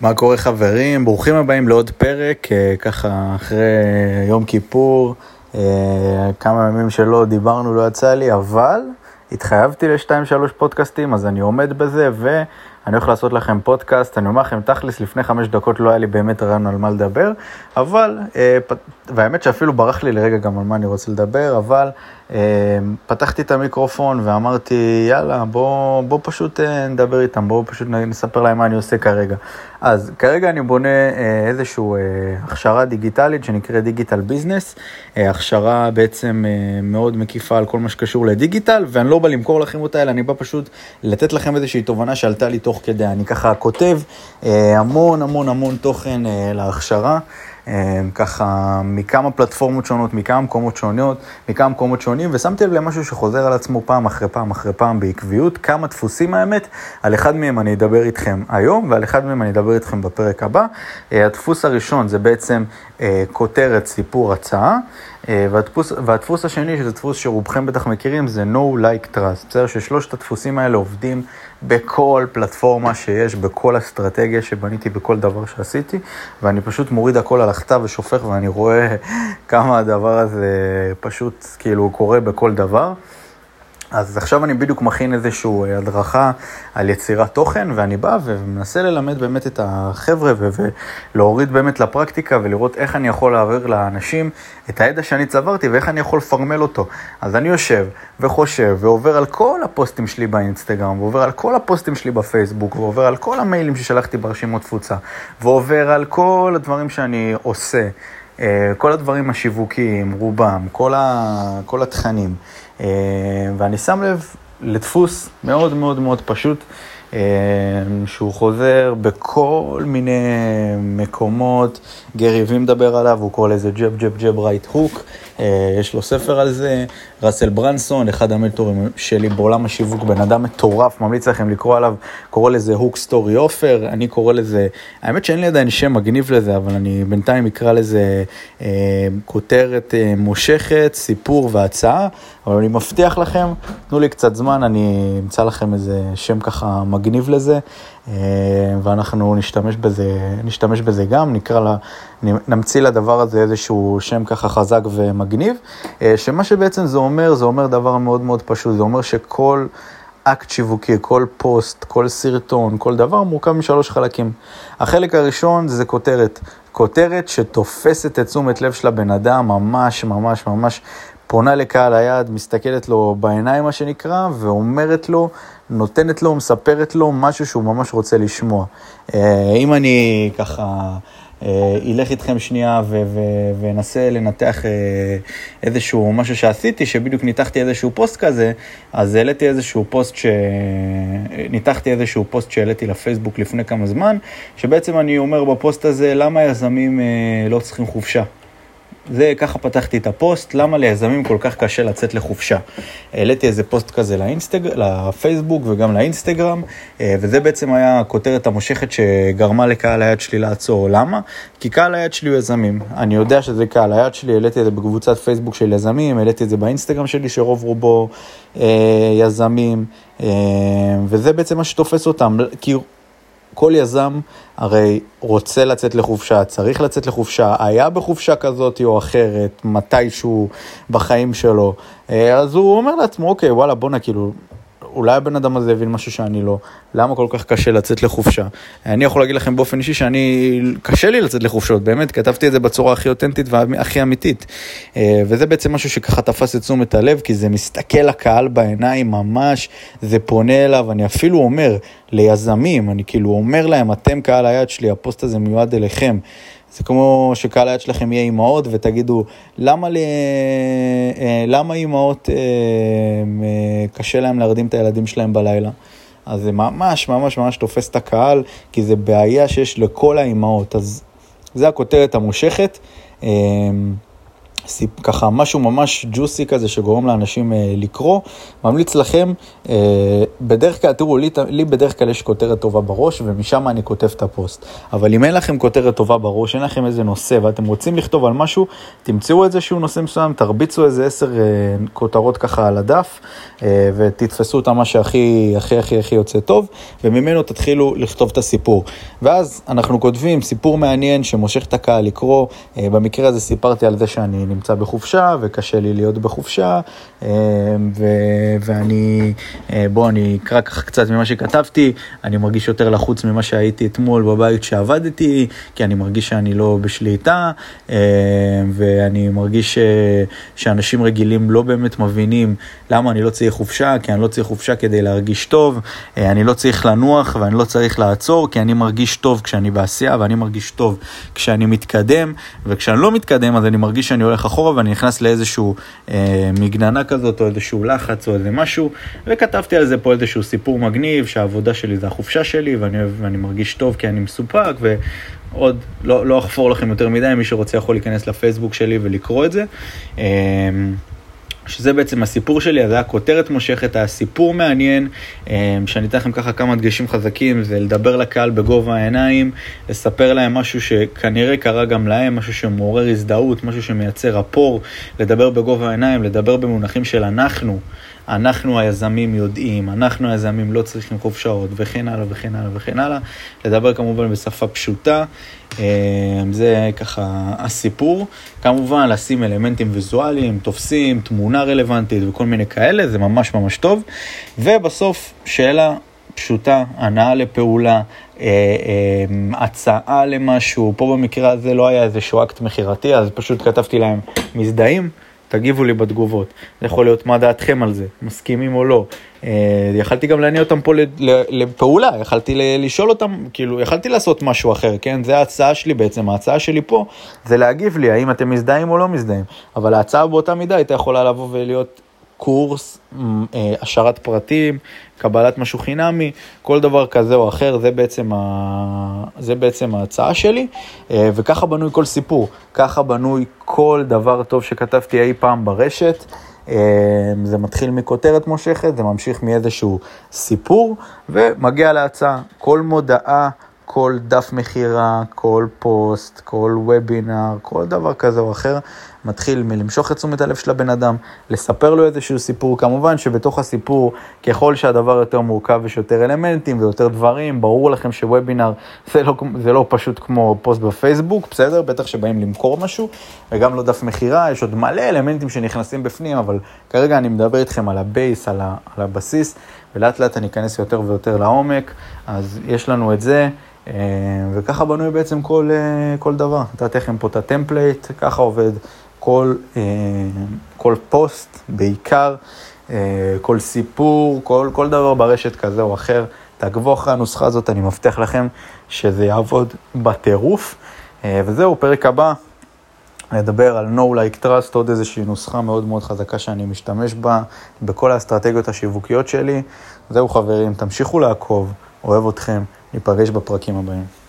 מה קורה חברים? ברוכים הבאים לעוד פרק, אה, ככה אחרי יום כיפור, אה, כמה ימים שלא דיברנו לא יצא לי, אבל התחייבתי לשתיים שלוש פודקאסטים, אז אני עומד בזה, ואני הולך לעשות לכם פודקאסט, אני אומר לכם, תכלס, לפני חמש דקות לא היה לי באמת רעיון על מה לדבר, אבל, אה, והאמת שאפילו ברח לי לרגע גם על מה אני רוצה לדבר, אבל אה, פתחתי את המיקרופון ואמרתי, יאללה, בוא, בוא פשוט אה, נדבר איתם, בוא פשוט נספר להם מה אני עושה כרגע. אז כרגע אני בונה איזושהי הכשרה דיגיטלית שנקראת דיגיטל ביזנס, הכשרה בעצם מאוד מקיפה על כל מה שקשור לדיגיטל, ואני לא בא למכור לכם אותה, אלא אני בא פשוט לתת לכם איזושהי תובנה שעלתה לי תוך כדי. אני ככה כותב המון המון המון תוכן להכשרה. אמ, ככה מכמה פלטפורמות שונות, מכמה מקומות שונות, מכמה מקומות שונים, ושמתי לב למשהו שחוזר על עצמו פעם אחרי פעם אחרי פעם בעקביות, כמה דפוסים האמת, על אחד מהם אני אדבר איתכם היום, ועל אחד מהם אני אדבר איתכם בפרק הבא. אה, הדפוס הראשון זה בעצם אה, כותרת, סיפור, הצעה. אה, והדפוס, והדפוס השני, שזה דפוס שרובכם בטח מכירים, זה No Like Trust. בסדר ששלושת הדפוסים האלה עובדים בכל פלטפורמה שיש, בכל אסטרטגיה שבניתי, בכל דבר שעשיתי, ואני פשוט מוריד הכל על הכתב ושופך, ואני רואה כמה הדבר הזה פשוט כאילו קורה בכל דבר. אז עכשיו אני בדיוק מכין איזושהי אה, הדרכה על יצירת תוכן, ואני בא ומנסה ללמד באמת את החבר'ה ולהוריד באמת לפרקטיקה ולראות איך אני יכול להעביר לאנשים את הידע שאני צברתי ואיך אני יכול לפרמל אותו. אז אני יושב וחושב ועובר על כל הפוסטים שלי באינסטגרם, ועובר על כל הפוסטים שלי בפייסבוק, ועובר על כל המיילים ששלחתי ברשימות תפוצה, ועובר על כל הדברים שאני עושה. אה, כל הדברים השיווקיים, רובם, כל, ה, כל התכנים. אה, ואני שם לב לדפוס מאוד מאוד מאוד פשוט, שהוא חוזר בכל מיני מקומות. גרי וי מדבר עליו, הוא קורא לזה Jab Jab Jab Right Hook. יש לו ספר על זה, ראסל ברנסון, אחד המנטורים שלי בעולם השיווק, בן אדם מטורף, ממליץ לכם לקרוא עליו, קורא לזה Hook Story Offer, אני קורא לזה, האמת שאין לי עדיין שם מגניב לזה, אבל אני בינתיים אקרא לזה אה, כותרת אה, מושכת, סיפור והצעה, אבל אני מבטיח לכם, תנו לי קצת זמן, אני אמצא לכם איזה שם ככה מגניב לזה. אה, ואנחנו נשתמש בזה, נשתמש בזה גם, נקרא לה, נמציא לדבר הזה איזשהו שם ככה חזק ומגניב, אה, שמה שבעצם זה אומר, זה אומר דבר מאוד מאוד פשוט, זה אומר שכל אקט שיווקי, כל פוסט, כל סרטון, כל דבר מורכב משלוש חלקים. החלק הראשון זה כותרת, כותרת שתופסת את תשומת לב של הבן אדם ממש ממש ממש פונה לקהל היעד, מסתכלת לו בעיניים, מה שנקרא, ואומרת לו, נותנת לו, מספרת לו משהו שהוא ממש רוצה לשמוע. אה, אם אני ככה... אה, אלך איתכם שנייה ואנסה לנתח אה, איזשהו משהו שעשיתי, שבדיוק ניתחתי איזשהו פוסט כזה, אז העליתי איזשהו פוסט ש... ניתחתי איזשהו פוסט שהעליתי לפייסבוק לפני כמה זמן, שבעצם אני אומר בפוסט הזה, למה יזמים לא צריכים חופשה? זה, ככה פתחתי את הפוסט, למה ליזמים כל כך קשה לצאת לחופשה. העליתי איזה פוסט כזה לאינסטג... לפייסבוק וגם לאינסטגרם, אה, וזה בעצם היה הכותרת המושכת שגרמה לקהל היעד שלי לעצור. למה? כי קהל היעד שלי הוא יזמים. אני יודע שזה קהל היעד שלי, העליתי את זה בקבוצת פייסבוק של יזמים, העליתי את זה באינסטגרם שלי, שרוב רובו אה, יזמים, אה, וזה בעצם מה שתופס אותם, כי כל יזם הרי רוצה לצאת לחופשה, צריך לצאת לחופשה, היה בחופשה כזאת או אחרת, מתישהו בחיים שלו, אה, אז הוא אומר לעצמו, אוקיי, וואלה, בואנה, כאילו, אולי הבן אדם הזה הבין משהו שאני לא, למה כל כך קשה לצאת לחופשה? אני יכול להגיד לכם באופן אישי שאני, קשה לי לצאת לחופשות, באמת, כתבתי את זה בצורה הכי אותנטית והכי אמיתית. אה, וזה בעצם משהו שככה תפס את תשומת הלב, כי זה מסתכל לקהל בעיניים ממש, זה פונה אליו, אני אפילו אומר ליזמים, אני כאילו אומר להם, אתם קהל היד שלי, הפוסט הזה מיועד אליכם. זה כמו שקהל היד שלכם יהיה אימהות ותגידו, למה, ל... אה, למה אימהות אה, אה, קשה להם להרדים את הילדים שלהם בלילה? אז זה ממש ממש ממש תופס את הקהל, כי זה בעיה שיש לכל האימהות. אז זה הכותרת המושכת. ככה משהו ממש ג'וסי כזה שגורם לאנשים אה, לקרוא, ממליץ לכם, אה, בדרך כלל, תראו, לי, לי בדרך כלל יש כותרת טובה בראש ומשם אני כותב את הפוסט. אבל אם אין לכם כותרת טובה בראש, אין לכם איזה נושא ואתם רוצים לכתוב על משהו, תמצאו איזשהו נושא מסוים, תרביצו איזה עשר אה, כותרות ככה על הדף אה, ותתפסו את מה שהכי הכי הכי הכי יוצא טוב, וממנו תתחילו לכתוב את הסיפור. ואז אנחנו כותבים סיפור מעניין שמושך את הקהל לקרוא, אה, במקרה הזה סיפרתי על זה שאני... נמצא בחופשה וקשה לי להיות בחופשה, אה, ו- ואני, אה, בוא, אני אקרא ככה קצת ממה שכתבתי, אני מרגיש יותר לחוץ ממה שהייתי אתמול בבית שעבדתי, כי אני מרגיש שאני לא בשליטה, אה, ואני מרגיש ש- שאנשים רגילים לא באמת מבינים למה אני לא צריך חופשה, כי אני לא צריך חופשה כדי להרגיש טוב, אני לא צריך לנוח ואני לא צריך לעצור, כי אני מרגיש טוב כשאני בעשייה ואני מרגיש טוב כשאני מתקדם, וכשאני לא מתקדם אז אני מרגיש שאני הולך אחורה ואני נכנס לאיזשהו אה, מגננה כזאת או איזשהו לחץ או איזה משהו, וכתבתי על זה פה איזשהו סיפור מגניב שהעבודה שלי זה החופשה שלי ואני, ואני מרגיש טוב כי אני מסופק ועוד לא, לא אחפור לכם יותר מדי, מי שרוצה יכול להיכנס לפייסבוק שלי ולקרוא את זה. אה, שזה בעצם הסיפור שלי, אז היה כותרת מושכת, היה סיפור מעניין, אה, שאני אתן לכם ככה כמה דגשים חזקים, זה לדבר לקהל בגובה העיניים, לספר להם משהו שכנראה קרה גם להם, משהו שמעורר הזדהות, משהו שמייצר רפור, לדבר בגובה העיניים, לדבר במונחים של אנחנו. אנחנו היזמים יודעים, אנחנו היזמים לא צריכים חופשאות וכן הלאה וכן הלאה וכן הלאה. לדבר כמובן בשפה פשוטה, אה, זה ככה הסיפור. כמובן לשים אלמנטים ויזואליים, תופסים, תמונה רלוונטית וכל מיני כאלה, זה ממש ממש טוב. ובסוף שאלה פשוטה, הנאה לפעולה, אה, אה, הצעה למשהו, פה במקרה הזה לא היה איזשהו אקט מכירתי, אז פשוט כתבתי להם מזדהים. תגיבו לי בתגובות. זה יכול להיות מה דעתכם על זה, מסכימים או לא. אה, יכלתי גם להניע אותם פה לפעולה, יכלתי לשאול אותם, כאילו, יכלתי לעשות משהו אחר, כן? זה ההצעה שלי בעצם, ההצעה שלי פה זה להגיב לי, האם אתם מזדהים או לא מזדהים. אבל ההצעה באותה מידה הייתה יכולה לבוא ולהיות קורס, אה, השארת פרטים, קבלת משהו חינמי, כל דבר כזה או אחר, זה בעצם, ה... זה בעצם ההצעה שלי, אה, וככה בנוי כל סיפור, ככה בנוי כל דבר טוב שכתבתי אי פעם ברשת. אה, זה מתחיל מכותרת מושכת, זה ממשיך מאיזשהו סיפור, ומגיע להצעה. כל מודעה כל דף מכירה, כל פוסט, כל וובינר, כל דבר כזה או אחר, מתחיל מלמשוך את תשומת הלב של הבן אדם, לספר לו איזשהו סיפור. כמובן שבתוך הסיפור, ככל שהדבר יותר מורכב יש יותר אלמנטים ויותר דברים, ברור לכם שוובינר זה לא, זה לא פשוט כמו פוסט בפייסבוק, בסדר? בטח שבאים למכור משהו, וגם לא דף מכירה, יש עוד מלא אלמנטים שנכנסים בפנים, אבל כרגע אני מדבר איתכם על ה base, על, ה, על הבסיס, ולאט לאט אני אכנס יותר ויותר לעומק, אז יש לנו את זה. אה, וככה בנוי בעצם כל, אה, כל דבר. נתתי לכם פה את ה template, ככה עובד כל, אה, כל פוסט, בעיקר, כל סיפור, כל, כל דבר ברשת כזה או אחר. תעקבו אחרי הנוסחה הזאת, אני מבטיח לכם שזה יעבוד בטירוף. וזהו, פרק הבא, נדבר על No Like Trust, עוד איזושהי נוסחה מאוד מאוד חזקה שאני משתמש בה בכל האסטרטגיות השיווקיות שלי. זהו חברים, תמשיכו לעקוב, אוהב אתכם. ניפגש בפרקים הבאים.